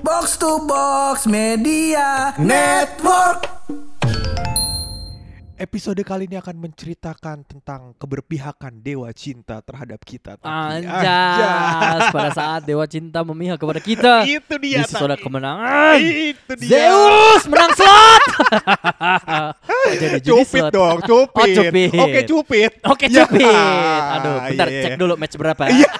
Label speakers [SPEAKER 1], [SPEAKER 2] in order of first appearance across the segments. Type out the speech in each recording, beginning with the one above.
[SPEAKER 1] Box to Box Media Network.
[SPEAKER 2] Episode kali ini akan menceritakan tentang keberpihakan dewa cinta terhadap kita.
[SPEAKER 3] Anjas pada saat dewa cinta memihak kepada kita.
[SPEAKER 2] Itu dia.
[SPEAKER 3] Di sesudah kemenangan.
[SPEAKER 2] Itu dia.
[SPEAKER 3] Zeus menang slot. Jadi
[SPEAKER 2] Cupit
[SPEAKER 3] slot.
[SPEAKER 2] dong, cupit.
[SPEAKER 3] Oh, cupit.
[SPEAKER 2] Oke, cupit.
[SPEAKER 3] Oke
[SPEAKER 2] Ya.
[SPEAKER 3] cupit. Aduh, bentar
[SPEAKER 2] Iya,
[SPEAKER 3] cek dulu match berapa.
[SPEAKER 2] Iya.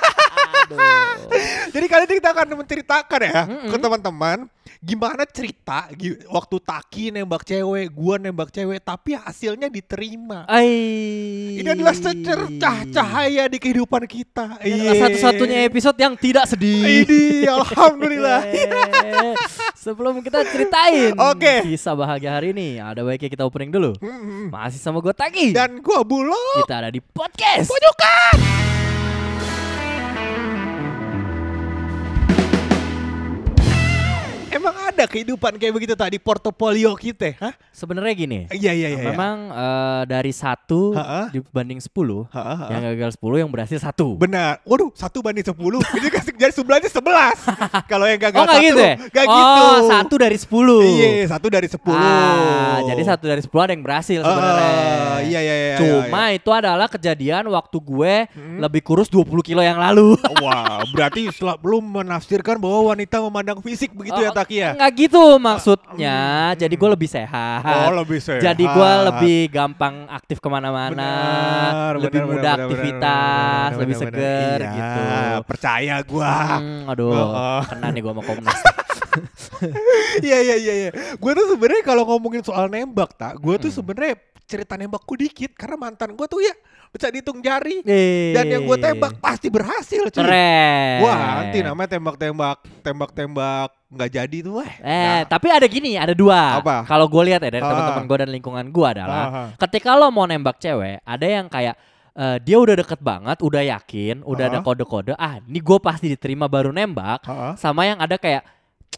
[SPEAKER 2] Jadi kali ini kita akan menceritakan ya ke teman-teman gimana cerita waktu Taki nembak cewek, gua nembak cewek, tapi hasilnya diterima.
[SPEAKER 3] Ai.
[SPEAKER 2] Ini adalah secercah cahaya di kehidupan kita.
[SPEAKER 3] Ini adalah
[SPEAKER 2] Iya.
[SPEAKER 3] satu-satunya episode yang tidak sedih.
[SPEAKER 2] Ini alhamdulillah.
[SPEAKER 3] Yeay. Sebelum kita ceritain
[SPEAKER 2] Oke.
[SPEAKER 3] kisah bahagia hari ini, ada baiknya kita opening dulu.
[SPEAKER 2] Mm-mm.
[SPEAKER 3] Masih sama gue Taki.
[SPEAKER 2] Dan gua bulog.
[SPEAKER 3] kita ada di podcast.
[SPEAKER 2] Pojokan. Emang ada kehidupan kayak begitu tadi portofolio kita, hah?
[SPEAKER 3] Sebenarnya gini.
[SPEAKER 2] Iya iya iya.
[SPEAKER 3] Memang eh, dari satu
[SPEAKER 2] Ha-ha.
[SPEAKER 3] dibanding 10
[SPEAKER 2] Ha, ha, ha.
[SPEAKER 3] yang gagal 10 yang berhasil satu.
[SPEAKER 2] Benar. Waduh, satu banding sepuluh. Ini kasih jadi sebelahnya sebelas. Kalau yang gagal
[SPEAKER 3] Oh
[SPEAKER 2] satu,
[SPEAKER 3] gitu ya?
[SPEAKER 2] nggak
[SPEAKER 3] oh
[SPEAKER 2] gitu.
[SPEAKER 3] satu dari 10
[SPEAKER 2] Iya, satu dari sepuluh.
[SPEAKER 3] Ah, jadi satu dari 10 ada yang berhasil sebenarnya.
[SPEAKER 2] Ah, iya iya iya.
[SPEAKER 3] Cuma itu adalah kejadian waktu gue lebih kurus 20 kilo yang lalu.
[SPEAKER 2] iya. Wah, berarti setelah belum menafsirkan bahwa wanita memandang fisik begitu ya Taki ya?
[SPEAKER 3] Enggak gitu maksudnya. Jadi gue lebih sehat.
[SPEAKER 2] Oh, lebih sehat.
[SPEAKER 3] Jadi gue lebih gampang aktif ke
[SPEAKER 2] mana-mana,
[SPEAKER 3] lebih
[SPEAKER 2] benar,
[SPEAKER 3] mudah
[SPEAKER 2] benar,
[SPEAKER 3] aktivitas,
[SPEAKER 2] benar,
[SPEAKER 3] lebih
[SPEAKER 2] benar,
[SPEAKER 3] seger
[SPEAKER 2] benar.
[SPEAKER 3] gitu.
[SPEAKER 2] Iya, percaya gua.
[SPEAKER 3] Hmm, aduh,
[SPEAKER 2] Oh.
[SPEAKER 3] kena nih gue sama Komnas.
[SPEAKER 2] Iya iya iya iya. Gue tuh sebenarnya kalau ngomongin soal nembak tak, gue tuh
[SPEAKER 3] Hmm.
[SPEAKER 2] sebenarnya cerita nembakku dikit karena mantan gue tuh ya bisa dihitung jari.
[SPEAKER 3] Eh,
[SPEAKER 2] Dan yang gue tembak pasti berhasil cuy.
[SPEAKER 3] keren.
[SPEAKER 2] Wah nanti namanya tembak-tembak tembak-tembak nggak jadi tuh weh.
[SPEAKER 3] Eh,
[SPEAKER 2] Nah,
[SPEAKER 3] tapi ada gini, ada dua.
[SPEAKER 2] Apa?
[SPEAKER 3] Kalau gue lihat ya dari
[SPEAKER 2] Ah.
[SPEAKER 3] teman-teman gue dan lingkungan gue adalah,
[SPEAKER 2] Ah, ah.
[SPEAKER 3] ketika lo mau nembak cewek, ada yang kayak eh, dia udah deket banget, udah yakin, udah ada
[SPEAKER 2] Ah.
[SPEAKER 3] kode-kode. Ah, ini gue pasti diterima baru nembak.
[SPEAKER 2] Ah.
[SPEAKER 3] Sama yang ada kayak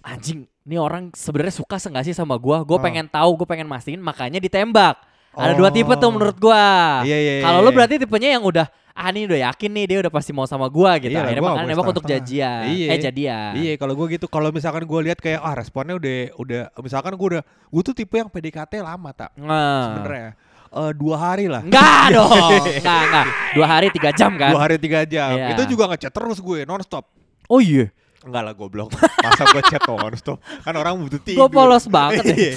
[SPEAKER 3] anjing, ini orang sebenarnya suka sih sama gue. Gue pengen tahu, gue pengen mastiin, makanya ditembak. Ada dua tipe tuh
[SPEAKER 2] Oh.
[SPEAKER 3] menurut gue.
[SPEAKER 2] Iya, iya, iya,
[SPEAKER 3] Kalau lo
[SPEAKER 2] iya.
[SPEAKER 3] berarti tipenya yang udah ah ini udah yakin nih dia udah pasti mau sama gue gitu.
[SPEAKER 2] Iya
[SPEAKER 3] Akhirnya
[SPEAKER 2] gua
[SPEAKER 3] makanya nembak untuk jadian.
[SPEAKER 2] Iya.
[SPEAKER 3] Eh jadian.
[SPEAKER 2] Iya kalau gue gitu kalau misalkan gue lihat kayak ah responnya udah udah misalkan gue udah gue tuh tipe yang PDKT lama tak
[SPEAKER 3] Nah.
[SPEAKER 2] sebenarnya Eh, dua hari lah
[SPEAKER 3] Enggak dong, enggak, enggak. Dua hari tiga jam kan?
[SPEAKER 2] dua hari tiga jam
[SPEAKER 3] Iya.
[SPEAKER 2] itu juga ngechat terus gue nonstop
[SPEAKER 3] Oh iya,
[SPEAKER 2] Enggak lah goblok Masa gue chat nonstop Kan orang butuh tidur
[SPEAKER 3] gue polos banget ya.
[SPEAKER 2] Iya.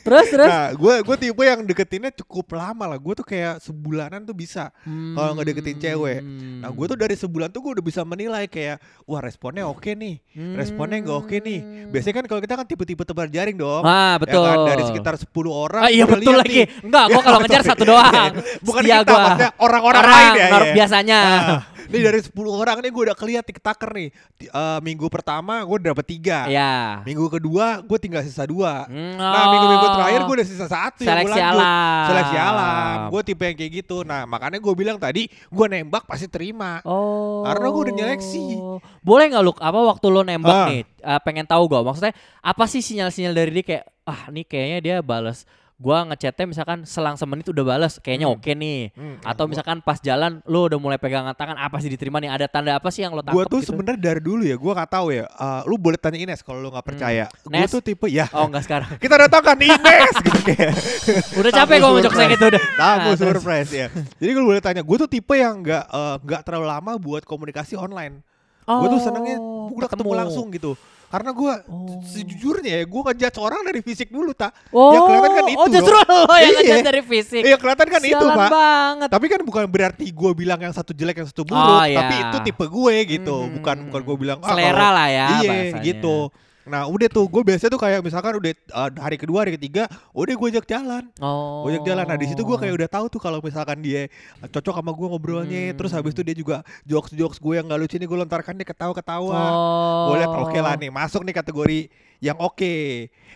[SPEAKER 3] Terus terus.
[SPEAKER 2] Nah gue gue tipe yang deketinnya cukup lama lah Gue tuh kayak sebulanan tuh bisa Kalau nggak deketin cewek Nah gue tuh dari sebulan tuh gue udah bisa menilai kayak Wah responnya oke nih Responnya nggak oke nih Biasanya kan kalau kita kan tipe-tipe tebar jaring dong
[SPEAKER 3] Ah
[SPEAKER 2] Ya
[SPEAKER 3] betul.
[SPEAKER 2] kan? Dari sekitar 10 orang
[SPEAKER 3] Ah, iya betul lagi.
[SPEAKER 2] nih.
[SPEAKER 3] Enggak,
[SPEAKER 2] Ya,
[SPEAKER 3] kalau ngejar satu doang.
[SPEAKER 2] Bukan
[SPEAKER 3] Setia
[SPEAKER 2] kita
[SPEAKER 3] gua.
[SPEAKER 2] maksudnya orang-orang
[SPEAKER 3] Orang,
[SPEAKER 2] lain ya,
[SPEAKER 3] nor-
[SPEAKER 2] ya.
[SPEAKER 3] biasanya.
[SPEAKER 2] Nah, Ini dari 10 orang nih gue udah keliat tiktaker nih Ti- eh, Minggu pertama gue dapet 3
[SPEAKER 3] Ya.
[SPEAKER 2] Minggu kedua gue tinggal sisa 2
[SPEAKER 3] Hmm,
[SPEAKER 2] Nah minggu-minggu
[SPEAKER 3] oh.
[SPEAKER 2] terakhir gue udah sisa satu
[SPEAKER 3] Seleksi
[SPEAKER 2] gue lanjut
[SPEAKER 3] alam.
[SPEAKER 2] Seleksi alam Gue tipe yang kayak gitu Nah makanya gue bilang tadi Gue nembak pasti terima
[SPEAKER 3] Oh.
[SPEAKER 2] Karena gua udah nyeleksi.
[SPEAKER 3] Boleh nggak lu apa waktu lo nembak
[SPEAKER 2] Ah.
[SPEAKER 3] nih? eh, pengen tahu gue. Maksudnya apa sih sinyal-sinyal dari dia kayak ah nih kayaknya dia balas. Gua ngechatnya misalkan selang semenit udah balas, kayaknya
[SPEAKER 2] Hmm.
[SPEAKER 3] oke nih.
[SPEAKER 2] Hmm,
[SPEAKER 3] Atau misalkan pas jalan lu udah mulai pegangan tangan apa sih diterima nih? Ada tanda apa sih yang lo tangkap
[SPEAKER 2] Gue tuh
[SPEAKER 3] gitu?
[SPEAKER 2] sebenarnya dari dulu ya Gue gak tahu ya Eh, Lu boleh tanya Ines kalau lu gak percaya Gue
[SPEAKER 3] Hmm. Nes?
[SPEAKER 2] tuh tipe ya
[SPEAKER 3] Oh enggak sekarang.
[SPEAKER 2] Kita datangkan Ines gitu kayak
[SPEAKER 3] Udah capek gue ngejok
[SPEAKER 2] surprise.
[SPEAKER 3] gitu udah.
[SPEAKER 2] Tamu
[SPEAKER 3] Nah,
[SPEAKER 2] surprise ya Jadi kalau boleh tanya Gue tuh tipe yang gak, eh, nggak terlalu lama buat komunikasi online Gue tuh senengnya
[SPEAKER 3] Oh,
[SPEAKER 2] udah ketemu langsung gitu Karena gue
[SPEAKER 3] Oh.
[SPEAKER 2] sejujurnya ya Gue ngejudge orang dari fisik dulu tak
[SPEAKER 3] Oh,
[SPEAKER 2] Yang kelihatan kan itu
[SPEAKER 3] Oh, justru lo yang
[SPEAKER 2] Iya.
[SPEAKER 3] ngechat dari fisik.
[SPEAKER 2] Iya kelihatan kan itu
[SPEAKER 3] Sialan
[SPEAKER 2] pak
[SPEAKER 3] banget.
[SPEAKER 2] Tapi kan bukan berarti gue bilang yang satu jelek yang satu buruk
[SPEAKER 3] Oh, iya.
[SPEAKER 2] Tapi itu tipe gue gitu
[SPEAKER 3] Hmm.
[SPEAKER 2] Bukan bukan gue bilang ah,
[SPEAKER 3] Selera
[SPEAKER 2] kalau-
[SPEAKER 3] lah ya
[SPEAKER 2] Iya
[SPEAKER 3] bahasanya.
[SPEAKER 2] gitu Nah udah tuh gue biasanya tuh kayak misalkan udah uh, hari kedua hari ketiga udah gue ajak jalan
[SPEAKER 3] Oh.
[SPEAKER 2] gue ajak jalan nah di situ gue kayak udah tahu tuh kalau misalkan dia cocok sama gue ngobrolnya
[SPEAKER 3] Hmm.
[SPEAKER 2] terus habis itu dia juga jokes jokes gue yang gak lucu nih gue lontarkan dia ketawa ketawa
[SPEAKER 3] Oh.
[SPEAKER 2] gue liat oke lah nih masuk nih kategori yang oke.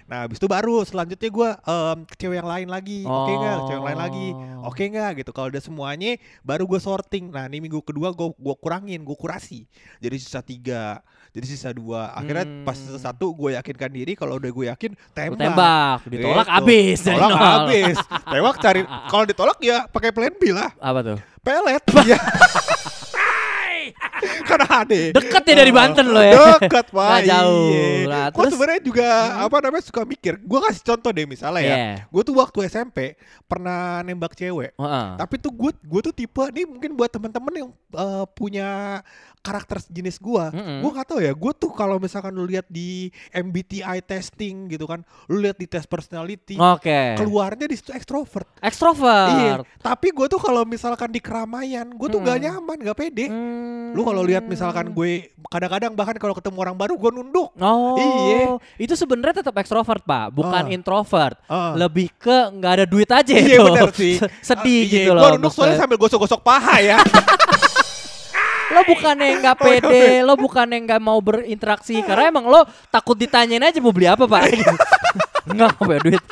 [SPEAKER 2] Nah habis itu baru selanjutnya gue em, ke cewek yang lain lagi. Oke nggak? Ke cewek yang lain lagi.
[SPEAKER 3] Oh.
[SPEAKER 2] oke nggak? Gitu. Kalau udah semuanya baru gue sorting. Nah ini minggu kedua gue gue kurangin gue kurasi. Jadi sisa tiga jadi sisa dua. Akhirnya
[SPEAKER 3] Hmm.
[SPEAKER 2] pas sisa satu gue yakinkan diri. Kalau udah gue yakin tembak,
[SPEAKER 3] tembak, ditolak
[SPEAKER 2] Gitu.
[SPEAKER 3] abis dari
[SPEAKER 2] tolak
[SPEAKER 3] nol.
[SPEAKER 2] habis. Tembak cari. Kalau ditolak ya pakai plan B lah.
[SPEAKER 3] Apa tuh?
[SPEAKER 2] pelet. Iya. Ada.
[SPEAKER 3] Deket ya dari Banten lo ya.
[SPEAKER 2] Deket pak.
[SPEAKER 3] Jauh.
[SPEAKER 2] Iya. Gua
[SPEAKER 3] terus-
[SPEAKER 2] sebenarnya juga apa namanya suka mikir. Gue kasih contoh deh misalnya ya.
[SPEAKER 3] Iya.
[SPEAKER 2] Gue tuh waktu SMP pernah nembak cewek.
[SPEAKER 3] Heeh.
[SPEAKER 2] Tapi tuh gue gue tuh tipe nih mungkin buat teman-teman yang eh, punya karakter jenis gua,
[SPEAKER 3] Mm-mm.
[SPEAKER 2] gua nggak tahu ya. Gue tuh kalau misalkan lu lihat di MBTI testing gitu kan, lu lihat di tes personality,
[SPEAKER 3] Oke.
[SPEAKER 2] keluarnya di situ ekstrovert. Iya.
[SPEAKER 3] Ekstrovert.
[SPEAKER 2] Tapi gue tuh kalau misalkan di keramaian, gue tuh gak
[SPEAKER 3] Mm.
[SPEAKER 2] nyaman, gak pede.
[SPEAKER 3] Hmm.
[SPEAKER 2] Lu kalau lihat misalkan gue kadang-kadang bahkan kalau ketemu orang baru gue nunduk.
[SPEAKER 3] Oh,
[SPEAKER 2] Iya.
[SPEAKER 3] itu sebenarnya tetap ekstrovert pak, bukan
[SPEAKER 2] Ah.
[SPEAKER 3] introvert.
[SPEAKER 2] Ah.
[SPEAKER 3] Lebih ke nggak ada duit aja
[SPEAKER 2] Iya
[SPEAKER 3] itu.
[SPEAKER 2] benar sih.
[SPEAKER 3] Sedih
[SPEAKER 2] Ah, iya,
[SPEAKER 3] gitu loh.
[SPEAKER 2] Gue nunduk soalnya sambil gosok-gosok paha ya.
[SPEAKER 3] lo bukannya nggak pede, lo bukannya nggak mau berinteraksi karena emang lo takut ditanyain aja mau beli apa pak? Enggak nggak punya duit.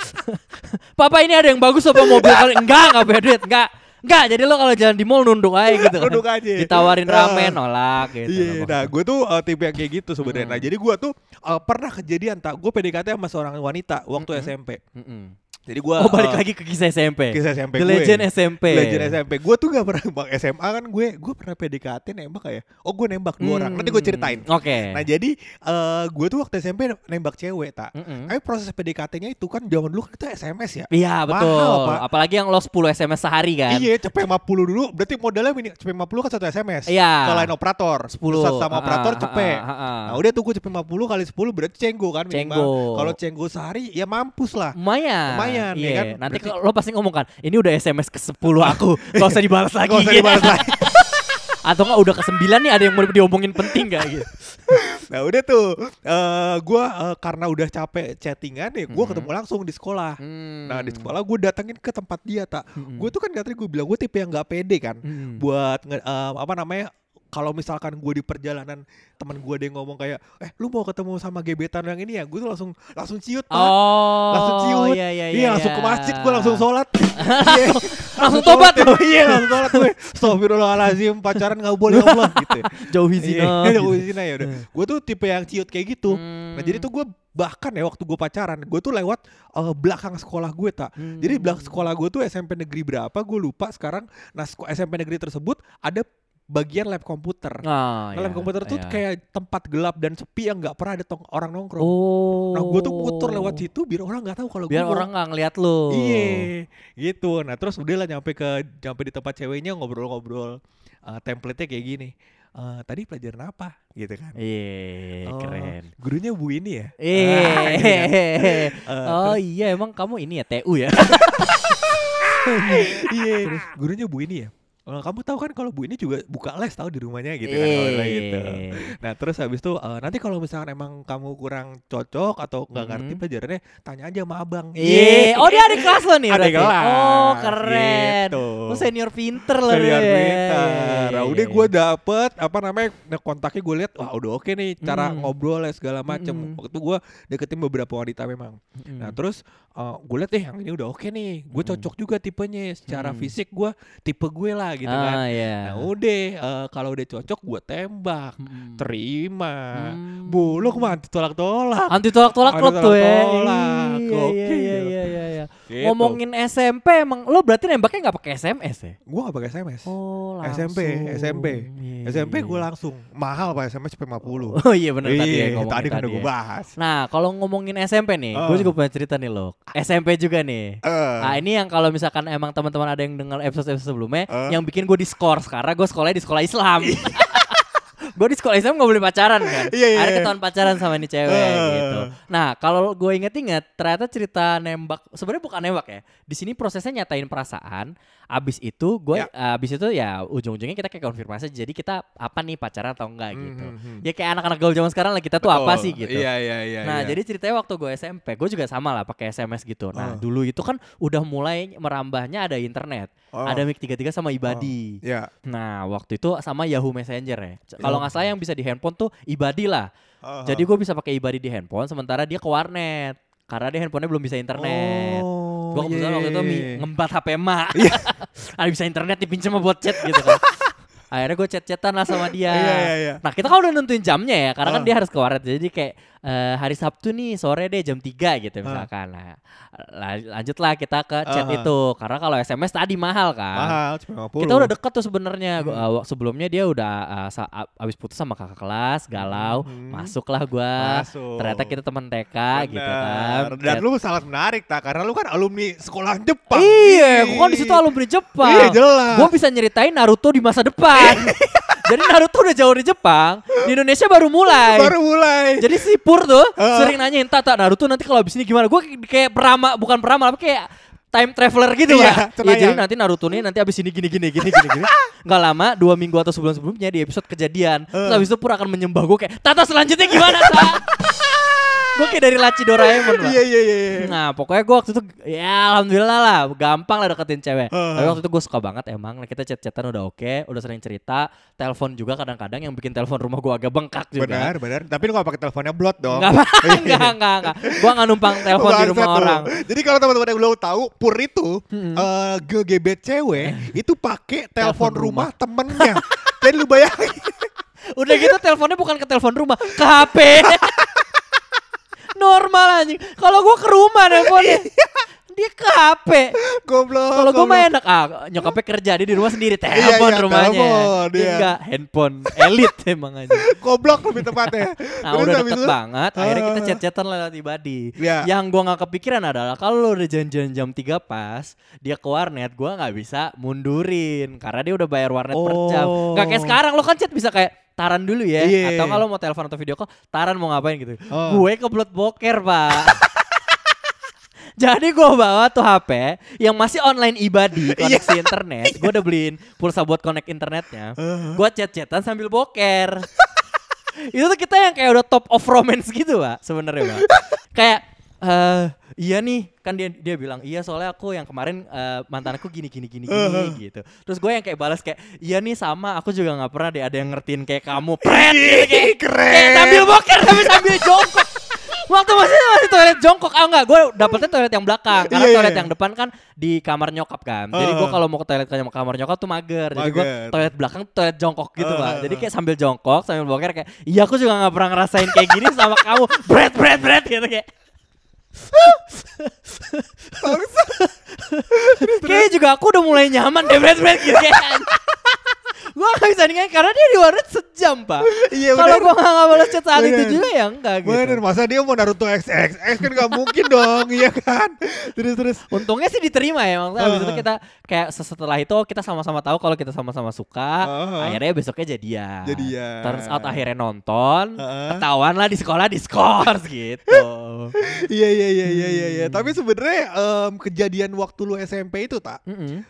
[SPEAKER 3] Papa ini ada yang bagus apa mobil kali? Enggak nggak punya duit, enggak. Enggak, jadi lo kalau jalan di mall nunduk aja gitu kan.
[SPEAKER 2] Nunduk aja.
[SPEAKER 3] Ditawarin ramen nolak gitu.
[SPEAKER 2] Iya,
[SPEAKER 3] Nggak
[SPEAKER 2] nah gue tuh uh, tipe yang kayak gitu sebenarnya.
[SPEAKER 3] Hmm.
[SPEAKER 2] Nah jadi gue tuh uh, pernah kejadian tak, gue PDKT sama seorang wanita waktu
[SPEAKER 3] Mm-mm.
[SPEAKER 2] SMP.
[SPEAKER 3] Mm-mm.
[SPEAKER 2] Jadi gue
[SPEAKER 3] Oh balik lagi ke kisah SMP.
[SPEAKER 2] kisah SMP
[SPEAKER 3] The
[SPEAKER 2] gue.
[SPEAKER 3] Legend SMP.
[SPEAKER 2] Legend SMP. Gue tuh gak pernah nembak SMA kan gue, gue pernah PDKT nembak kayak. Oh gue nembak dua orang. Nanti gue
[SPEAKER 3] Hmm,
[SPEAKER 2] ceritain.
[SPEAKER 3] Oke.
[SPEAKER 2] Nah jadi uh, gue tuh waktu SMP nembak cewek tak.
[SPEAKER 3] Mm-mm.
[SPEAKER 2] Tapi proses PDKT-nya itu kan zaman dulu kan kita SMS ya.
[SPEAKER 3] Iya betul.
[SPEAKER 2] Mahal, Pak.
[SPEAKER 3] Apalagi yang lo 10 SMS sehari kan.
[SPEAKER 2] Iya, cepet 50 dulu. Berarti modalnya mini cepet 50 kan satu SMS.
[SPEAKER 3] Iya.
[SPEAKER 2] Ke lain operator.
[SPEAKER 3] 10
[SPEAKER 2] Pusat sama operator
[SPEAKER 3] Ah,
[SPEAKER 2] cepet.
[SPEAKER 3] ah, ah.
[SPEAKER 2] Nah udah tuh gue cepet 50 kali 10 berarti cenggo kan minimal.
[SPEAKER 3] Cenggo.
[SPEAKER 2] Kalau cenggo sehari ya mampus lah.
[SPEAKER 3] Lumayan.
[SPEAKER 2] Lumayan, ya
[SPEAKER 3] Iya.
[SPEAKER 2] kan?
[SPEAKER 3] Nanti
[SPEAKER 2] Berarti-
[SPEAKER 3] kalau lo pasti ngomong kan, ini udah SMS ke 10 aku, gak usah dibalas lagi.
[SPEAKER 2] Gak usah dibalas lagi.
[SPEAKER 3] Atau enggak udah ke 9 nih ada yang mau diomongin penting gak gitu.
[SPEAKER 2] Nah udah tuh eh gue eh, karena udah capek chattingan ya gue
[SPEAKER 3] Mhm.
[SPEAKER 2] ketemu langsung di sekolah.
[SPEAKER 3] Hmm.
[SPEAKER 2] Nah di sekolah gue datengin ke tempat dia tak.
[SPEAKER 3] Mm-mm.
[SPEAKER 2] Gue tuh kan katanya gue bilang gue tipe yang gak pede kan.
[SPEAKER 3] Hmm.
[SPEAKER 2] Buat eh, apa namanya kalau misalkan gue di perjalanan teman gue ada yang ngomong kayak eh lu mau ketemu sama gebetan yang ini ya gue tuh langsung langsung ciut pak
[SPEAKER 3] Oh,
[SPEAKER 2] langsung ciut
[SPEAKER 3] Iya, iya,
[SPEAKER 2] iya, langsung ke masjid gue langsung sholat Iya.
[SPEAKER 3] Langsung tobat
[SPEAKER 2] tuh. iya langsung sholat gue Astagfirullahaladzim pacaran gak boleh Allah gitu
[SPEAKER 3] Jauhi zina.
[SPEAKER 2] Iya,
[SPEAKER 3] gitu.
[SPEAKER 2] jauhi zina ya udah gue tuh tipe yang ciut kayak gitu
[SPEAKER 3] Hmm.
[SPEAKER 2] nah jadi tuh gue bahkan ya waktu gue pacaran gue tuh lewat eh, belakang sekolah gue tak
[SPEAKER 3] Hmm.
[SPEAKER 2] jadi belakang sekolah gue tuh SMP negeri berapa gue lupa sekarang nah SMP negeri tersebut ada bagian lab komputer
[SPEAKER 3] Ah,
[SPEAKER 2] Nah, lab
[SPEAKER 3] iya,
[SPEAKER 2] komputer tuh
[SPEAKER 3] iya.
[SPEAKER 2] kayak tempat gelap dan sepi yang nggak pernah ada tong- orang nongkrong.
[SPEAKER 3] Oh.
[SPEAKER 2] Nah, gue tuh muter lewat situ biar orang nggak tahu kalau
[SPEAKER 3] Biar
[SPEAKER 2] gua
[SPEAKER 3] orang nggak ngeliat lo.
[SPEAKER 2] Iya, gitu. Nah, terus udah lah nyampe ke nyampe di tempat ceweknya ngobrol-ngobrol. Eh, template-nya kayak gini. Eh, tadi pelajaran apa? Gitu kan.
[SPEAKER 3] Iya,
[SPEAKER 2] Oh,
[SPEAKER 3] keren.
[SPEAKER 2] Gurunya Bu ini ya. Ah,
[SPEAKER 3] Eh,
[SPEAKER 2] gitu kan. Eh,
[SPEAKER 3] oh
[SPEAKER 2] terus-
[SPEAKER 3] iya emang kamu ini ya TU ya?
[SPEAKER 2] iya, gurunya Bu ini ya. Eh, kamu tahu kan kalau Bu ini juga buka les tahu di rumahnya gitu kan kalau bilang gitu.
[SPEAKER 3] Eh.
[SPEAKER 2] Nah terus habis itu eh, nanti kalau misalkan emang kamu kurang cocok atau nggak ngerti
[SPEAKER 3] Mhm.
[SPEAKER 2] pelajarannya tanya aja sama abang.
[SPEAKER 3] Iya, oh dia adik kelas lo nih berarti.
[SPEAKER 2] kelas,
[SPEAKER 3] Oh keren.
[SPEAKER 2] gitu.
[SPEAKER 3] Oh senior pinter lo.
[SPEAKER 2] Senior
[SPEAKER 3] ya.
[SPEAKER 2] pintar.
[SPEAKER 3] Iya,
[SPEAKER 2] Nah,
[SPEAKER 3] iya,
[SPEAKER 2] udah
[SPEAKER 3] iya.
[SPEAKER 2] gue dapet apa namanya nah, kontaknya gue lihat wah udah oke nih cara
[SPEAKER 3] Hmm.
[SPEAKER 2] ngobrol ya segala macem.
[SPEAKER 3] Mm-mm.
[SPEAKER 2] Waktu gue deketin beberapa wanita memang.
[SPEAKER 3] Mm.
[SPEAKER 2] Nah terus gue lihat eh yang ini udah oke nih. Gue
[SPEAKER 3] Mm.
[SPEAKER 2] cocok juga tipenya. Secara
[SPEAKER 3] Mm.
[SPEAKER 2] fisik gue tipe gue lah gitu
[SPEAKER 3] ah,
[SPEAKER 2] kan.
[SPEAKER 3] iya.
[SPEAKER 2] Nah udah eh, kalau udah cocok gue tembak.
[SPEAKER 3] Mm.
[SPEAKER 2] Terima.
[SPEAKER 3] Hmm.
[SPEAKER 2] Bu lu ke mana tolak-tolak.
[SPEAKER 3] Anti tolak-tolak
[SPEAKER 2] Anti
[SPEAKER 3] klub tuh ya.
[SPEAKER 2] tolak-tolak.
[SPEAKER 3] Iya,
[SPEAKER 2] Gokil.
[SPEAKER 3] iya, iya, iya, iya.
[SPEAKER 2] Gitu.
[SPEAKER 3] Ngomongin SMP emang lo berarti nembaknya nggak pakai SMS ya?
[SPEAKER 2] Gue gak pakai SMS.
[SPEAKER 3] Oh,
[SPEAKER 2] SMP,
[SPEAKER 3] langsung.
[SPEAKER 2] SMP.
[SPEAKER 3] Iya,
[SPEAKER 2] SMP
[SPEAKER 3] iya,
[SPEAKER 2] gue
[SPEAKER 3] iya.
[SPEAKER 2] langsung mahal pak SMS cepet 50
[SPEAKER 3] Oh iya benar tadi ya
[SPEAKER 2] Iya,
[SPEAKER 3] ngomongin
[SPEAKER 2] tadi kan udah
[SPEAKER 3] ya.
[SPEAKER 2] gue bahas.
[SPEAKER 3] Nah, kalau ngomongin SMP nih, gue
[SPEAKER 2] Ah.
[SPEAKER 3] juga punya cerita nih lo. SMP juga nih.
[SPEAKER 2] Eh,
[SPEAKER 3] Nah ini yang kalau misalkan emang teman-teman ada yang dengar episode-episode sebelumnya,
[SPEAKER 2] Eh.
[SPEAKER 3] yang bikin gue diskors karena gue sekolahnya di sekolah Islam. gue di sekolah Islam gak boleh pacaran kan.
[SPEAKER 2] Iya, iya,
[SPEAKER 3] Ada
[SPEAKER 2] iya.
[SPEAKER 3] ketahuan pacaran sama ini cewek
[SPEAKER 2] Eh.
[SPEAKER 3] gitu. Nah kalau gue inget-inget, ternyata cerita nembak sebenarnya bukan nembak ya. Di sini prosesnya nyatain perasaan. Abis itu gue,
[SPEAKER 2] Ya.
[SPEAKER 3] abis itu ya ujung-ujungnya kita kayak konfirmasi. Jadi kita apa nih pacaran atau enggak gitu.
[SPEAKER 2] hmm, hmm.
[SPEAKER 3] Ya kayak anak-anak gaul zaman sekarang lah kita tuh apa
[SPEAKER 2] Betul.
[SPEAKER 3] sih gitu.
[SPEAKER 2] Iya iya iya.
[SPEAKER 3] Nah,
[SPEAKER 2] iya.
[SPEAKER 3] jadi ceritanya waktu gue SMP, gue juga sama lah pakai SMS gitu. Nah,
[SPEAKER 2] Oh.
[SPEAKER 3] dulu itu kan udah mulai merambahnya ada internet.
[SPEAKER 2] Oh.
[SPEAKER 3] Ada Mic 33 sama Ibadi.
[SPEAKER 2] ya.
[SPEAKER 3] Nah, waktu itu sama Yahoo Messenger ya. Kalau
[SPEAKER 2] Yahoo.
[SPEAKER 3] nggak salah yang bisa di handphone tuh Ibadi lah.
[SPEAKER 2] Oh,
[SPEAKER 3] Jadi gue bisa pakai Ibadi di handphone sementara dia ke warnet. Karena dia handphonenya belum bisa internet.
[SPEAKER 2] Oh,
[SPEAKER 3] gue kebetulan
[SPEAKER 2] iya,
[SPEAKER 3] waktu itu
[SPEAKER 2] iya,
[SPEAKER 3] mi-
[SPEAKER 2] iya.
[SPEAKER 3] ngembat HP emak. Ada bisa internet dipinjam sama buat chat gitu kan. Akhirnya gue chat-chatan lah sama dia.
[SPEAKER 2] Iya iya iya.
[SPEAKER 3] Nah kita kan udah nentuin jamnya ya, karena kan
[SPEAKER 2] Ah.
[SPEAKER 3] dia harus ke warnet. Jadi kayak eh, hari Sabtu nih sore deh jam 3 gitu misalkan. Nah, la- lanjutlah kita ke chat
[SPEAKER 2] Ah.
[SPEAKER 3] itu. Karena kalau SMS tadi mahal kan.
[SPEAKER 2] Mahal, cuma 50.
[SPEAKER 3] Kita udah deket tuh sebenarnya. Gua- uh, sebelumnya dia udah uh, abis putus sama kakak kelas, galau,
[SPEAKER 2] Hmm.
[SPEAKER 3] masuklah gua.
[SPEAKER 2] Masuk.
[SPEAKER 3] Ternyata kita teman TK gitu kan.
[SPEAKER 2] Bener. Dan
[SPEAKER 3] Chat-
[SPEAKER 2] lu sangat menarik tak karena lu kan alumni sekolah Jepang.
[SPEAKER 3] Iya, gua kan di situ alumni Jepang.
[SPEAKER 2] Iya, jelas.
[SPEAKER 3] Gua bisa nyeritain Naruto di masa depan. Jadi Naruto udah jauh di Jepang, di Indonesia baru mulai.
[SPEAKER 2] Baru mulai.
[SPEAKER 3] Jadi si Pur tuh
[SPEAKER 2] Heeh.
[SPEAKER 3] sering nanyain Tata Naruto nanti kalau abis ini gimana? Gue kayak perama bukan perama tapi kayak time traveler gitu
[SPEAKER 2] Iya.
[SPEAKER 3] Ya, jadi nanti Naruto nih nanti abis ini gini gini gini gini gini. Nggak lama dua minggu atau sebulan sebelumnya di episode kejadian. Terus abis itu Pur akan menyembah gue kayak Tata selanjutnya gimana Ta? gue kayak dari Laci Doraemon Pak.
[SPEAKER 2] Iya iya iya. iya.
[SPEAKER 3] Nah pokoknya gue waktu itu ya alhamdulillah lah gampang lah deketin cewek. Tapi waktu itu gue suka banget emang. Nah, kita chat-chatan udah oke, udah sering cerita. Telepon juga kadang-kadang yang bikin telepon rumah gue agak bengkak juga.
[SPEAKER 2] Benar, benar. Tapi lu gak pakai teleponnya blot dong.
[SPEAKER 3] Enggak, enggak, enggak, enggak. Gua enggak numpang telepon di rumah orang.
[SPEAKER 2] Jadi kalau teman-teman yang belum tahu, Pur itu eh, ngegebet cewek itu pakai telepon
[SPEAKER 3] rumah.
[SPEAKER 2] rumah temennya. Jadi lu bayangin.
[SPEAKER 3] Udah gitu teleponnya bukan ke telepon rumah, ke HP. Normal anjing. Kalau gua ke rumah teleponnya. Dia ke HP.
[SPEAKER 2] Goblok.
[SPEAKER 3] Kalau gua mah enak ah, nyokapnya kerja dia di rumah sendiri
[SPEAKER 2] Iya,
[SPEAKER 3] telepon
[SPEAKER 2] iya,
[SPEAKER 3] rumahnya.
[SPEAKER 2] telepon,
[SPEAKER 3] Dia
[SPEAKER 2] iya.
[SPEAKER 3] enggak handphone elit emang aja.
[SPEAKER 2] Goblok lebih tepatnya.
[SPEAKER 3] Nah
[SPEAKER 2] Terus
[SPEAKER 3] udah deket
[SPEAKER 2] itu-
[SPEAKER 3] banget Akhirnya kita
[SPEAKER 2] Ah.
[SPEAKER 3] chat-chatan lewat ibadi
[SPEAKER 2] Iya.
[SPEAKER 3] Yang gua gak kepikiran adalah Kalau lo udah janjian jam 3 pas Dia ke warnet Gua gak bisa mundurin Karena dia udah bayar warnet per jam
[SPEAKER 2] Oh.
[SPEAKER 3] Gak kayak sekarang Lo kan chat bisa kayak Taran dulu ya
[SPEAKER 2] Iya.
[SPEAKER 3] Atau kalau mau telepon atau video call Taran mau ngapain gitu
[SPEAKER 2] Oh.
[SPEAKER 3] Gue kebelet boker pak Jadi gue bawa tuh HP yang masih online ibadi koneksi internet. Gue udah beliin pulsa buat connect internetnya. Gue chat-chatan sambil boker. itu tuh kita yang kayak udah top of romance gitu pak sebenarnya pak. kayak eh iya nih kan dia dia bilang iya soalnya aku yang kemarin eh, mantan aku gini gini gini gini gitu. Terus gue yang kayak balas kayak iya nih sama aku juga nggak pernah deh ada yang ngertiin kayak kamu. Pret gitu kayak
[SPEAKER 2] keren.
[SPEAKER 3] Kayak sambil boker tapi sambil jongkok. Waktu masih masih toilet jongkok, ah enggak, gue dapetnya toilet yang belakang. Karena
[SPEAKER 2] Iya, iya,
[SPEAKER 3] toilet
[SPEAKER 2] iya.
[SPEAKER 3] yang depan kan di kamar nyokap kan. Jadi gue
[SPEAKER 2] Uh.
[SPEAKER 3] kalau mau ke toilet ke kamar nyokap tuh mager. Jadi gue toilet belakang toilet jongkok gitu
[SPEAKER 2] Uh.
[SPEAKER 3] pak. Jadi kayak sambil jongkok sambil boker kayak, iya aku juga nggak pernah ngerasain kayak gini sama kamu. Bread bread bread gitu kayak. Kayaknya juga aku udah mulai nyaman deh bread bread gitu kayak. Gue gak bisa ninggalin karena dia di warnet sejam pak.
[SPEAKER 2] Iya,
[SPEAKER 3] Kalau gue gak balas chat saat itu juga ya enggak gitu.
[SPEAKER 2] Bener, masa dia mau Naruto XXX kan gak mungkin dong, iya kan? Terus terus.
[SPEAKER 3] Untungnya sih diterima ya maksudnya habis itu
[SPEAKER 2] Heeh.
[SPEAKER 3] kita kayak setelah itu kita sama-sama tahu kalau kita sama-sama suka
[SPEAKER 2] Heeh.
[SPEAKER 3] akhirnya besoknya jadian
[SPEAKER 2] Jadian.
[SPEAKER 3] turns out akhirnya nonton
[SPEAKER 2] Heeh.
[SPEAKER 3] ketahuan lah di sekolah diskors gitu
[SPEAKER 2] Iya iya iya iya iya. iya. Tapi sebenarnya em, kejadian waktu lu SMP itu tak
[SPEAKER 3] Mm-mm.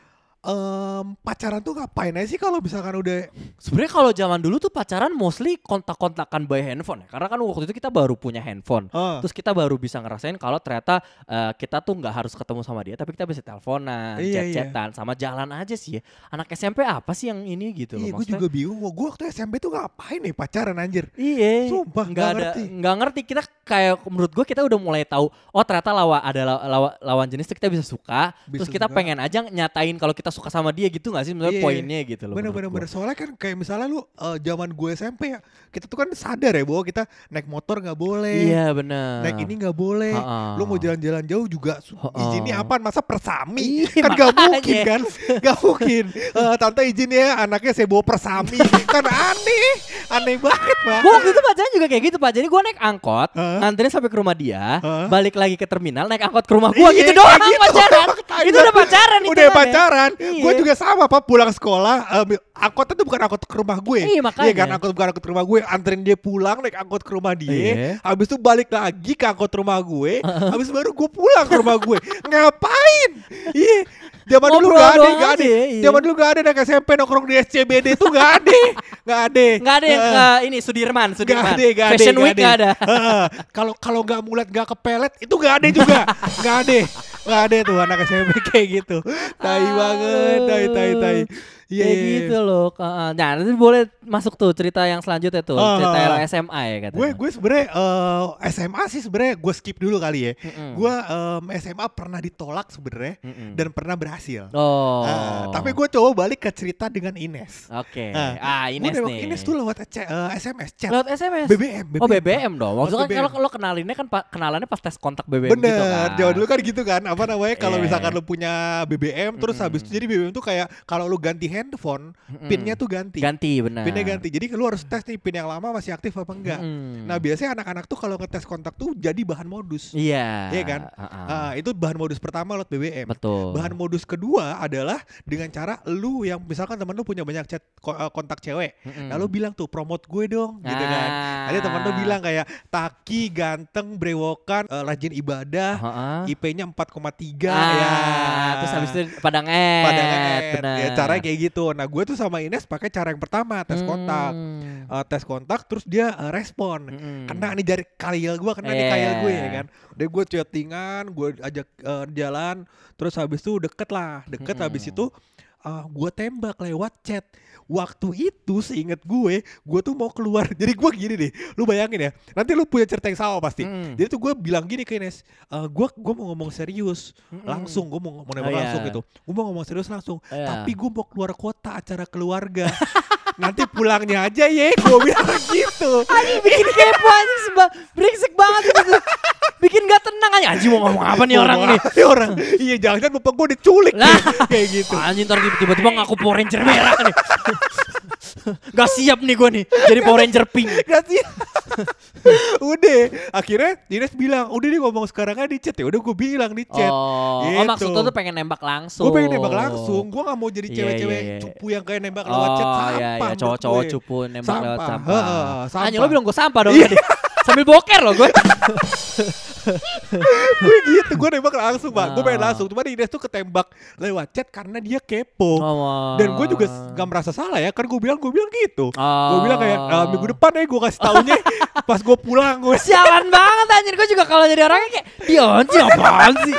[SPEAKER 2] Em, pacaran tuh ngapain aja sih kalau misalkan udah
[SPEAKER 3] sebenarnya kalau zaman dulu tuh pacaran mostly kontak-kontakan by handphone ya karena kan waktu itu kita baru punya handphone
[SPEAKER 2] Ah.
[SPEAKER 3] terus kita baru bisa ngerasain kalau ternyata eh, kita tuh nggak harus ketemu sama dia tapi kita bisa teleponan
[SPEAKER 2] Iya, iya.
[SPEAKER 3] chat-chatan sama jalan aja sih ya. anak SMP apa sih yang ini gitu
[SPEAKER 2] Iya,
[SPEAKER 3] loh
[SPEAKER 2] gue juga bingung. Gue waktu SMP tuh ngapain nih pacaran anjir?
[SPEAKER 3] Iya,
[SPEAKER 2] Sumpah,
[SPEAKER 3] nggak ada,
[SPEAKER 2] ngerti.
[SPEAKER 3] nggak ngerti. Kita kayak menurut gue kita udah mulai tahu. Oh ternyata lawan ada law- lawa- lawan jenis tuh kita bisa suka.
[SPEAKER 2] Bisa
[SPEAKER 3] terus kita
[SPEAKER 2] suka.
[SPEAKER 3] pengen aja nyatain kalau kita suka sama dia gitu nggak sih? Menurut
[SPEAKER 2] Iya.
[SPEAKER 3] poinnya gitu loh.
[SPEAKER 2] Bener
[SPEAKER 3] menurut
[SPEAKER 2] bener. Soalnya kan kayak misalnya lu eh, zaman gue SMP ya, kita tuh kan sadar ya bahwa kita naik motor nggak boleh.
[SPEAKER 3] Iya bener.
[SPEAKER 2] Naik ini nggak boleh.
[SPEAKER 3] Ha-ha.
[SPEAKER 2] Lu mau jalan-jalan jauh juga izinnya apa? Masa persami?
[SPEAKER 3] Iya,
[SPEAKER 2] kan gak mungkin kan? Gak mungkin. Eh, tante izin ya anaknya saya bawa persami. kan aneh. Aneh banget, Pak.
[SPEAKER 3] Gue waktu itu pacaran juga kayak gitu pak. Jadi gue naik angkot, nganterin sampai ke rumah dia,
[SPEAKER 2] Hah?
[SPEAKER 3] balik lagi ke terminal, naik angkot ke rumah gue
[SPEAKER 2] Iya,
[SPEAKER 3] gitu doang
[SPEAKER 2] gitu.
[SPEAKER 3] pacaran. Itu udah pacaran
[SPEAKER 2] Udah
[SPEAKER 3] hitungannya.
[SPEAKER 2] pacaran.
[SPEAKER 3] Iya.
[SPEAKER 2] Gue juga sama, Pak. Pulang sekolah, eh, angkotnya tuh bukan angkot ke rumah gue.
[SPEAKER 3] Iya, makanya.
[SPEAKER 2] kan angkot bukan angkot ke rumah gue. Anterin dia pulang, naik angkot ke rumah dia.
[SPEAKER 3] Iya.
[SPEAKER 2] Habis itu balik lagi ke angkot rumah gue. Habis baru gue pulang ke rumah gue. Ngapain? Iya. Zaman dulu gak ada, gak ada.
[SPEAKER 3] iya.
[SPEAKER 2] Zaman dulu gak ada anak SMP nongkrong di SCBD tuh gak ada. Gak ada.
[SPEAKER 3] Nggak ada yang ke ini Sudirman,
[SPEAKER 2] Gak
[SPEAKER 3] Sudirman.
[SPEAKER 2] ada, gak ada,
[SPEAKER 3] Fashion
[SPEAKER 2] gak
[SPEAKER 3] Week nggak ada.
[SPEAKER 2] Kalau kalau nggak mulet nggak kepelet itu nggak ada juga, nggak ada, nggak ada tuh anak SMP kayak gitu. Tai banget, tai tai tai. Iya,
[SPEAKER 3] Kayak
[SPEAKER 2] iya, iya.
[SPEAKER 3] gitu loh. Heeh. Nah, nanti boleh masuk tuh cerita yang selanjutnya tuh,
[SPEAKER 2] Ah,
[SPEAKER 3] cerita
[SPEAKER 2] ah,
[SPEAKER 3] lo
[SPEAKER 2] ah.
[SPEAKER 3] SMA ya katanya.
[SPEAKER 2] Gue gue sebenarnya eh, SMA sih sebenarnya gue skip dulu kali ya.
[SPEAKER 3] Mm-mm.
[SPEAKER 2] Gue em, SMA pernah ditolak sebenarnya
[SPEAKER 3] Mm-mm.
[SPEAKER 2] dan pernah berhasil.
[SPEAKER 3] Oh.
[SPEAKER 2] Ah, tapi gue coba balik ke cerita dengan Ines.
[SPEAKER 3] Oke.
[SPEAKER 2] Ah,
[SPEAKER 3] Ah,
[SPEAKER 2] Gue
[SPEAKER 3] Ines
[SPEAKER 2] nembak
[SPEAKER 3] nih.
[SPEAKER 2] Ines tuh lewat ce- eh, SMS chat.
[SPEAKER 3] Lewat SMS.
[SPEAKER 2] BBM,
[SPEAKER 3] Oh BBM dong. Maksudnya kan
[SPEAKER 2] BBM.
[SPEAKER 3] kalau lo kenalinnya kan pa- kenalannya pas tes kontak BBM
[SPEAKER 2] Bener,
[SPEAKER 3] gitu kan.
[SPEAKER 2] jauh dulu kan gitu kan. Apa namanya kalau
[SPEAKER 3] Iya.
[SPEAKER 2] misalkan lu punya BBM terus
[SPEAKER 3] Mm-mm.
[SPEAKER 2] habis itu jadi BBM tuh kayak kalau lu ganti handphone,
[SPEAKER 3] Mm-mm.
[SPEAKER 2] pinnya tuh ganti.
[SPEAKER 3] ganti benar.
[SPEAKER 2] Pinnya ganti. Jadi lu harus tes nih pin yang lama masih aktif apa enggak.
[SPEAKER 3] Mm-mm.
[SPEAKER 2] Nah, biasanya anak-anak tuh kalau ngetes kontak tuh jadi bahan modus.
[SPEAKER 3] Iya.
[SPEAKER 2] Iya kan?
[SPEAKER 3] Ah. Ah,
[SPEAKER 2] itu bahan modus pertama lewat BBM.
[SPEAKER 3] Betul.
[SPEAKER 2] Bahan modus kedua adalah dengan cara lu yang misalkan temen lu punya banyak chat eh, kontak cewek.
[SPEAKER 3] Mm-mm.
[SPEAKER 2] Lalu bilang tuh promote gue dong gitu kan.
[SPEAKER 3] Ah.
[SPEAKER 2] Ada temen lu bilang kayak taki, ganteng, brewokan, eh, rajin ibadah,
[SPEAKER 3] Heeh.
[SPEAKER 2] IP-nya 4,3
[SPEAKER 3] Ah,
[SPEAKER 2] ya.
[SPEAKER 3] terus habis itu padang et.
[SPEAKER 2] Padahal
[SPEAKER 3] benar.
[SPEAKER 2] ya caranya kayak gitu. Nah, gue tuh sama Ines pakai cara yang pertama, tes kontak.
[SPEAKER 3] Hmm.
[SPEAKER 2] Eh, tes kontak terus dia eh, respon.
[SPEAKER 3] Mm-mm.
[SPEAKER 2] Kena nih dari kail gue, kena nih
[SPEAKER 3] Iya.
[SPEAKER 2] kail gue ya kan. Udah gue chattingan, gue ajak eh, jalan, terus habis itu deket lah, deket habis
[SPEAKER 3] Mm-mm.
[SPEAKER 2] itu eh, gue tembak lewat chat. Waktu itu seinget gue, gue tuh mau keluar. Jadi gue gini deh, lu bayangin ya. Nanti lu punya cerita yang sama pasti.
[SPEAKER 3] Mm.
[SPEAKER 2] Jadi tuh gue bilang gini ke Ines, eh, gue gue mau ngomong serius,
[SPEAKER 3] Mm-mm.
[SPEAKER 2] langsung gue mau mau
[SPEAKER 3] Oh,
[SPEAKER 2] nembak
[SPEAKER 3] iya.
[SPEAKER 2] langsung gitu. Gue mau ngomong serius langsung.
[SPEAKER 3] Iya.
[SPEAKER 2] Tapi gue mau keluar kota acara keluarga. Nanti pulangnya aja ya, gue bilang gitu.
[SPEAKER 3] Anjing bikin kepo anjing seba brengsek banget gitu. Bikin gak tenang aja anjing mau ngomong apa nih orang nih.
[SPEAKER 2] Ini orang. Iya jangan-jangan bapak gue diculik
[SPEAKER 3] Lah.
[SPEAKER 2] Kayak gitu.
[SPEAKER 3] Anjing ntar tiba-tiba ngaku Power Ranger merah nih. Gak siap nih gue nih jadi Power Ranger pink.
[SPEAKER 2] Gak sih? udah. Akhirnya Ines bilang, udah nih ngomong sekarang aja di chat. Ya udah gue bilang di chat.
[SPEAKER 3] Oh, oh
[SPEAKER 2] Gitu.
[SPEAKER 3] maksud lu tuh pengen nembak langsung.
[SPEAKER 2] Gue pengen nembak langsung. Gue gak mau jadi
[SPEAKER 3] Iya,
[SPEAKER 2] cewek-cewek
[SPEAKER 3] iya, iya.
[SPEAKER 2] cupu yang kayak nembak lewat chat.
[SPEAKER 3] Oh
[SPEAKER 2] Sampah
[SPEAKER 3] iya iya
[SPEAKER 2] menurut
[SPEAKER 3] cowok-cowok
[SPEAKER 2] gue.
[SPEAKER 3] cupu nembak lewat
[SPEAKER 2] Sampah.
[SPEAKER 3] sampah.
[SPEAKER 2] Heeh, sampah.
[SPEAKER 3] Anjing lo bilang gue sampah dong tadi. Sambil boker loh gue.
[SPEAKER 2] gue gitu, gue nembak langsung pak. Gue pengen langsung. Cuma Ines tuh ketembak lewat chat karena dia kepo.
[SPEAKER 3] Oh,
[SPEAKER 2] Dan gue juga gak merasa salah ya, kan gue bilang gue bilang gitu.
[SPEAKER 3] Oh.
[SPEAKER 2] Gue bilang kayak "Ah, minggu depan ya gue kasih taunya pas gue pulang gue.
[SPEAKER 3] Sialan banget anjir gue juga kalau jadi orangnya kayak dia anjing apaan sih?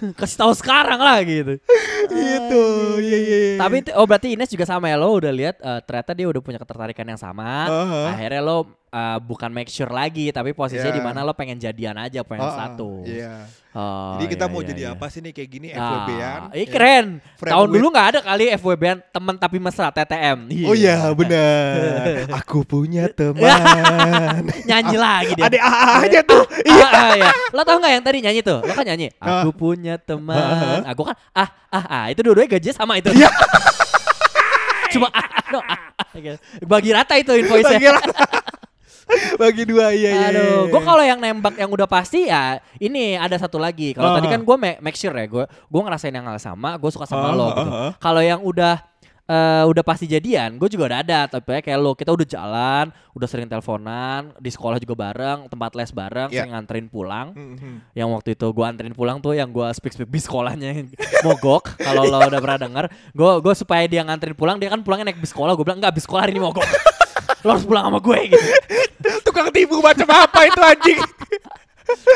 [SPEAKER 3] Kasih tahu sekarang lah gitu.
[SPEAKER 2] gitu. Iya iya. iya.
[SPEAKER 3] Tapi itu- oh berarti Ines juga sama ya lo udah lihat eh, ternyata dia udah punya ketertarikan yang sama.
[SPEAKER 2] Aha.
[SPEAKER 3] Akhirnya lo eh, bukan make sure lagi tapi posisinya
[SPEAKER 2] Iya.
[SPEAKER 3] di mana lo pengen jadian aja pengen
[SPEAKER 2] Ah, ah,
[SPEAKER 3] satu.
[SPEAKER 2] Iya.
[SPEAKER 3] Oh,
[SPEAKER 2] Jadi kita
[SPEAKER 3] iya,
[SPEAKER 2] mau
[SPEAKER 3] iya,
[SPEAKER 2] jadi
[SPEAKER 3] iya.
[SPEAKER 2] apa sih nih kayak gini
[SPEAKER 3] Ah,
[SPEAKER 2] FWB-an?
[SPEAKER 3] Ih keren.
[SPEAKER 2] Friend
[SPEAKER 3] Tahun
[SPEAKER 2] with-
[SPEAKER 3] dulu nggak ada kali FWB-an teman tapi mesra TTM.
[SPEAKER 2] Oh iya benar. Aku punya teman.
[SPEAKER 3] Nyanyi lagi dia.
[SPEAKER 2] Ada AA aja tuh.
[SPEAKER 3] Iya. Ah, ah, iya. Lo tau gak yang tadi nyanyi tuh? Lo kan nyanyi.
[SPEAKER 2] Ah.
[SPEAKER 3] Aku punya teman. Aku kan ah ah ah itu dua-duanya gajinya sama itu.
[SPEAKER 2] Iya.
[SPEAKER 3] Cuma ah, ah, no, ah, ah, gitu. Bagi rata itu invoice-nya.
[SPEAKER 2] Bagi rata. Bagi dua iya iya.
[SPEAKER 3] Aduh, gue kalau yang nembak yang udah pasti ya ini ada satu lagi. Kalau
[SPEAKER 2] Ah.
[SPEAKER 3] tadi kan gue make sure ya, gue gue ngerasain yang hal sama, gue suka sama
[SPEAKER 2] Ah,
[SPEAKER 3] lo
[SPEAKER 2] ah,
[SPEAKER 3] gitu. Kalau yang udah eh, udah pasti jadian, gue juga udah ada. Tapi ya kayak lo, kita udah jalan, udah sering teleponan, di sekolah juga bareng, tempat les bareng,
[SPEAKER 2] Iya.
[SPEAKER 3] sering nganterin pulang.
[SPEAKER 2] Mhm.
[SPEAKER 3] Yang waktu itu gue anterin pulang tuh yang gue speak speak bis sekolahnya yang mogok. Kalau lo udah pernah denger, gue gue supaya dia nganterin pulang, dia kan pulangnya naik bis sekolah. Gue bilang enggak bis sekolah hari ini mogok. lo harus pulang sama gue gitu.
[SPEAKER 2] Tukang tipu macam apa itu anjing?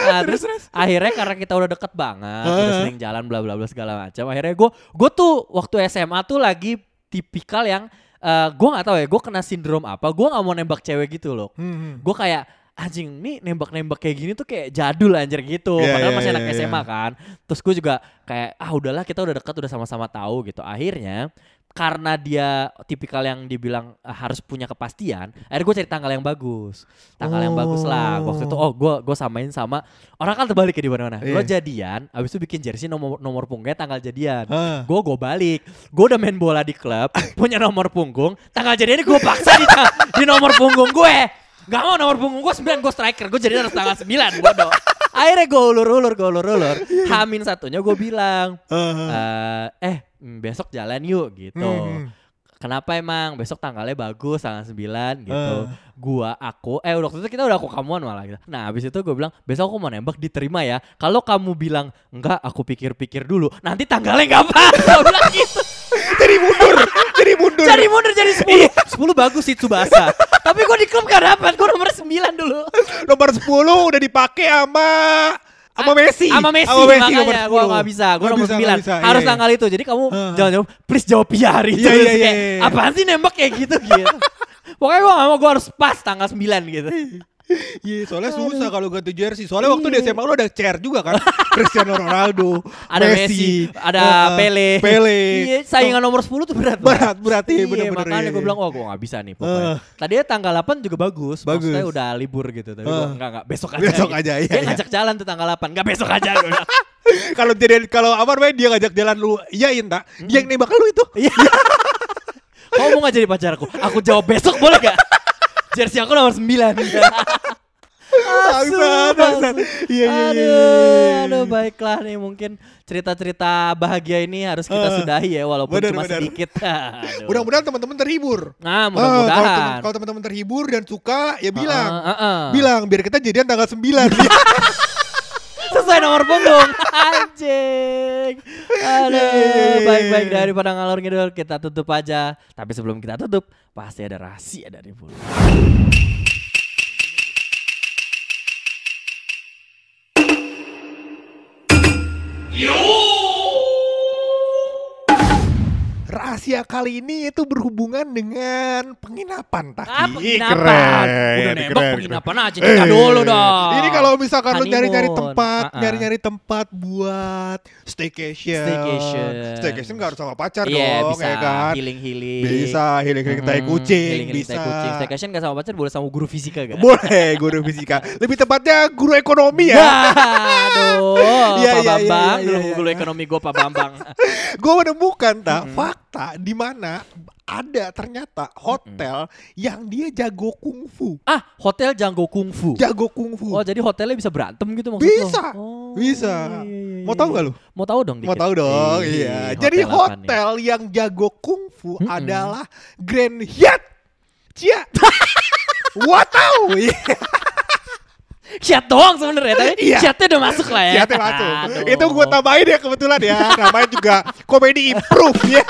[SPEAKER 3] Nah, terus, akhirnya karena kita udah deket banget, udah
[SPEAKER 2] Ah.
[SPEAKER 3] sering jalan bla bla bla segala macam. Akhirnya gue gue tuh waktu SMA tuh lagi tipikal yang eh gue nggak tahu ya, gue kena sindrom apa, gue nggak mau nembak cewek gitu loh.
[SPEAKER 2] Mhm.
[SPEAKER 3] Gue kayak anjing nih nembak-nembak kayak gini tuh kayak jadul anjir gitu.
[SPEAKER 2] Iya,
[SPEAKER 3] Padahal
[SPEAKER 2] iya,
[SPEAKER 3] masih
[SPEAKER 2] iya,
[SPEAKER 3] anak
[SPEAKER 2] iya.
[SPEAKER 3] SMA kan. Terus gue juga kayak ah udahlah kita udah deket udah sama-sama tahu gitu. Akhirnya karena dia tipikal yang dibilang ah, harus punya kepastian, akhirnya gue cari tanggal yang bagus, tanggal yang bagus lah. Waktu itu oh gue gue samain sama orang kan terbalik ya di mana-mana. Lo
[SPEAKER 2] Iya.
[SPEAKER 3] jadian, abis itu bikin jersey nomor nomor punggungnya tanggal jadian. Gue gue balik, gue udah main bola di klub, punya nomor punggung, tanggal jadiannya gue paksa di, di nomor punggung gue. Gak mau nomor punggung gue 9, gue striker, gue jadi harus tanggal 9, bodoh. Akhirnya gue ulur-ulur, gue ulur-ulur. Hamin satunya gue bilang,
[SPEAKER 2] Ah.
[SPEAKER 3] eh, eh mm, besok jalan yuk gitu.
[SPEAKER 2] Mhm.
[SPEAKER 3] Kenapa emang besok tanggalnya bagus tanggal 9 gitu.
[SPEAKER 2] Ah.
[SPEAKER 3] Gua aku eh waktu itu kita udah aku kamuan malah gitu. Nah, habis itu gue bilang, "Besok aku mau nembak diterima ya." Kalau kamu bilang, "Enggak, aku pikir-pikir dulu." Nanti tanggalnya enggak pas. Gue bilang gitu.
[SPEAKER 2] Jadi mundur, jadi mundur.
[SPEAKER 3] Jadi mundur jadi 10. 10 bagus sih Tsubasa. Tapi gue di klub gak dapat. Gue nomor 9 dulu.
[SPEAKER 2] Nomor 10 udah dipakai sama sama Messi.
[SPEAKER 3] Sama Messi,
[SPEAKER 2] Sama Messi
[SPEAKER 3] makanya gue
[SPEAKER 2] 10.
[SPEAKER 3] gak bisa, gue nomor
[SPEAKER 2] bisa,
[SPEAKER 3] 9
[SPEAKER 2] nggak bisa.
[SPEAKER 3] Harus
[SPEAKER 2] Iya,
[SPEAKER 3] tanggal itu, jadi kamu
[SPEAKER 2] Heeh.
[SPEAKER 3] jangan jawab Please jawab Piari
[SPEAKER 2] Iya,
[SPEAKER 3] terus
[SPEAKER 2] iya, iya,
[SPEAKER 3] kayak,
[SPEAKER 2] iya.
[SPEAKER 3] Apaan sih nembak kayak gitu gitu Pokoknya gue gak mau, gue harus pas tanggal 9 gitu
[SPEAKER 2] Iya, soalnya susah kalau ganti jersey. Soalnya waktu di SMA lu ada chair juga kan. Cristiano Ronaldo,
[SPEAKER 3] Ada Messi, ada
[SPEAKER 2] uh,
[SPEAKER 3] Pele
[SPEAKER 2] Pele.
[SPEAKER 3] Iya, saingan nomor 10 tuh berat.
[SPEAKER 2] Berat, berat, iya,
[SPEAKER 3] Iya,
[SPEAKER 2] bener-bener,
[SPEAKER 3] makanya
[SPEAKER 2] iya,
[SPEAKER 3] gue
[SPEAKER 2] iya.
[SPEAKER 3] bilang, wah gue gak bisa nih pokoknya
[SPEAKER 2] Eh.
[SPEAKER 3] Tadinya tanggal 8 juga bagus,
[SPEAKER 2] Bagus.
[SPEAKER 3] Maksudnya udah libur gitu Tapi gue
[SPEAKER 2] Eh.
[SPEAKER 3] enggak, enggak, besok aja
[SPEAKER 2] Besok
[SPEAKER 3] gitu.
[SPEAKER 2] aja, iya,
[SPEAKER 3] Dia
[SPEAKER 2] iya.
[SPEAKER 3] ngajak jalan tuh tanggal 8, enggak besok aja gue.
[SPEAKER 2] Kalau jadi kalau apa namanya dia ngajak jalan lu, iyain tak? Dia yang nembak lu itu.
[SPEAKER 3] Iya. Kamu mau gak jadi pacarku? Aku jawab besok boleh gak? Jersey aku nomor 9
[SPEAKER 2] Bangsat, bangsat. Iya, iya, iya,
[SPEAKER 3] Aduh,
[SPEAKER 2] iya, iya.
[SPEAKER 3] aduh baiklah nih mungkin cerita-cerita bahagia ini harus kita
[SPEAKER 2] Eh,
[SPEAKER 3] sudahi ya walaupun
[SPEAKER 2] bener,
[SPEAKER 3] cuma
[SPEAKER 2] bener.
[SPEAKER 3] sedikit.
[SPEAKER 2] Mudah-mudahan teman-teman terhibur.
[SPEAKER 3] Nah,
[SPEAKER 2] Ah, kalau
[SPEAKER 3] mudah-mudahan.
[SPEAKER 2] temen- kalau teman-teman terhibur dan suka ya bilang.
[SPEAKER 3] Ah, ah, ah.
[SPEAKER 2] Bilang biar kita jadian tanggal 9.
[SPEAKER 3] Sesuai nomor punggung. Anjing. Aduh,
[SPEAKER 2] Yeay.
[SPEAKER 3] baik-baik daripada ngalor ngidul kita tutup aja. Tapi sebelum kita tutup, pasti ada rahasia dari Bulu.
[SPEAKER 2] Rahasia kali ini itu berhubungan dengan penginapan Taki.
[SPEAKER 3] Ah, penginapan.
[SPEAKER 2] Keren,
[SPEAKER 3] Udah nembak
[SPEAKER 2] keren,
[SPEAKER 3] penginapan
[SPEAKER 2] keren.
[SPEAKER 3] aja. Cerita dulu dong.
[SPEAKER 2] Ini kalau misalkan lu nyari-nyari tempat,
[SPEAKER 3] Ah, ah.
[SPEAKER 2] nyari-nyari tempat buat staycation.
[SPEAKER 3] Staycation.
[SPEAKER 2] Staycation gak harus sama pacar
[SPEAKER 3] Iya,
[SPEAKER 2] dong,
[SPEAKER 3] bisa
[SPEAKER 2] ya kan?
[SPEAKER 3] healing-healing.
[SPEAKER 2] Bisa healing-healing tai
[SPEAKER 3] Mm,
[SPEAKER 2] kucing,
[SPEAKER 3] healing-healing
[SPEAKER 2] bisa.
[SPEAKER 3] tai kucing. Staycation gak sama pacar, boleh sama guru fisika gak?
[SPEAKER 2] Boleh guru fisika. Lebih tepatnya guru ekonomi
[SPEAKER 3] Ya, aduh,
[SPEAKER 2] Iya,
[SPEAKER 3] Pak
[SPEAKER 2] iya,
[SPEAKER 3] Bambang,
[SPEAKER 2] iya,
[SPEAKER 3] dulu
[SPEAKER 2] iya, iya.
[SPEAKER 3] guru ekonomi gue Pak Bambang.
[SPEAKER 2] Gue menemukan tak fakta di mana ada ternyata hotel yang dia jago kungfu.
[SPEAKER 3] ah, hotel Janggo Kungfu.
[SPEAKER 2] Jago kungfu.
[SPEAKER 3] Oh, jadi hotelnya bisa berantem gitu maksud lo?
[SPEAKER 2] Bisa,
[SPEAKER 3] Oh,
[SPEAKER 2] bisa.
[SPEAKER 3] iya, iya, iya,
[SPEAKER 2] Mau tahu nggak lu?
[SPEAKER 3] Mau tahu dong
[SPEAKER 2] Mau
[SPEAKER 3] dikit.
[SPEAKER 2] tahu dong, iya. Jadi hotel yang jago kungfu
[SPEAKER 3] Mm-mm.
[SPEAKER 2] adalah Grand Hyatt. Cia. Iya,
[SPEAKER 3] Chat doang sebenarnya, tapi
[SPEAKER 2] Iya.
[SPEAKER 3] chatnya udah masuk lah ya.
[SPEAKER 2] Hyattnya masuk.
[SPEAKER 3] Aduh.
[SPEAKER 2] Itu gue tambahin ya kebetulan ya. Namanya juga komedi improve ya.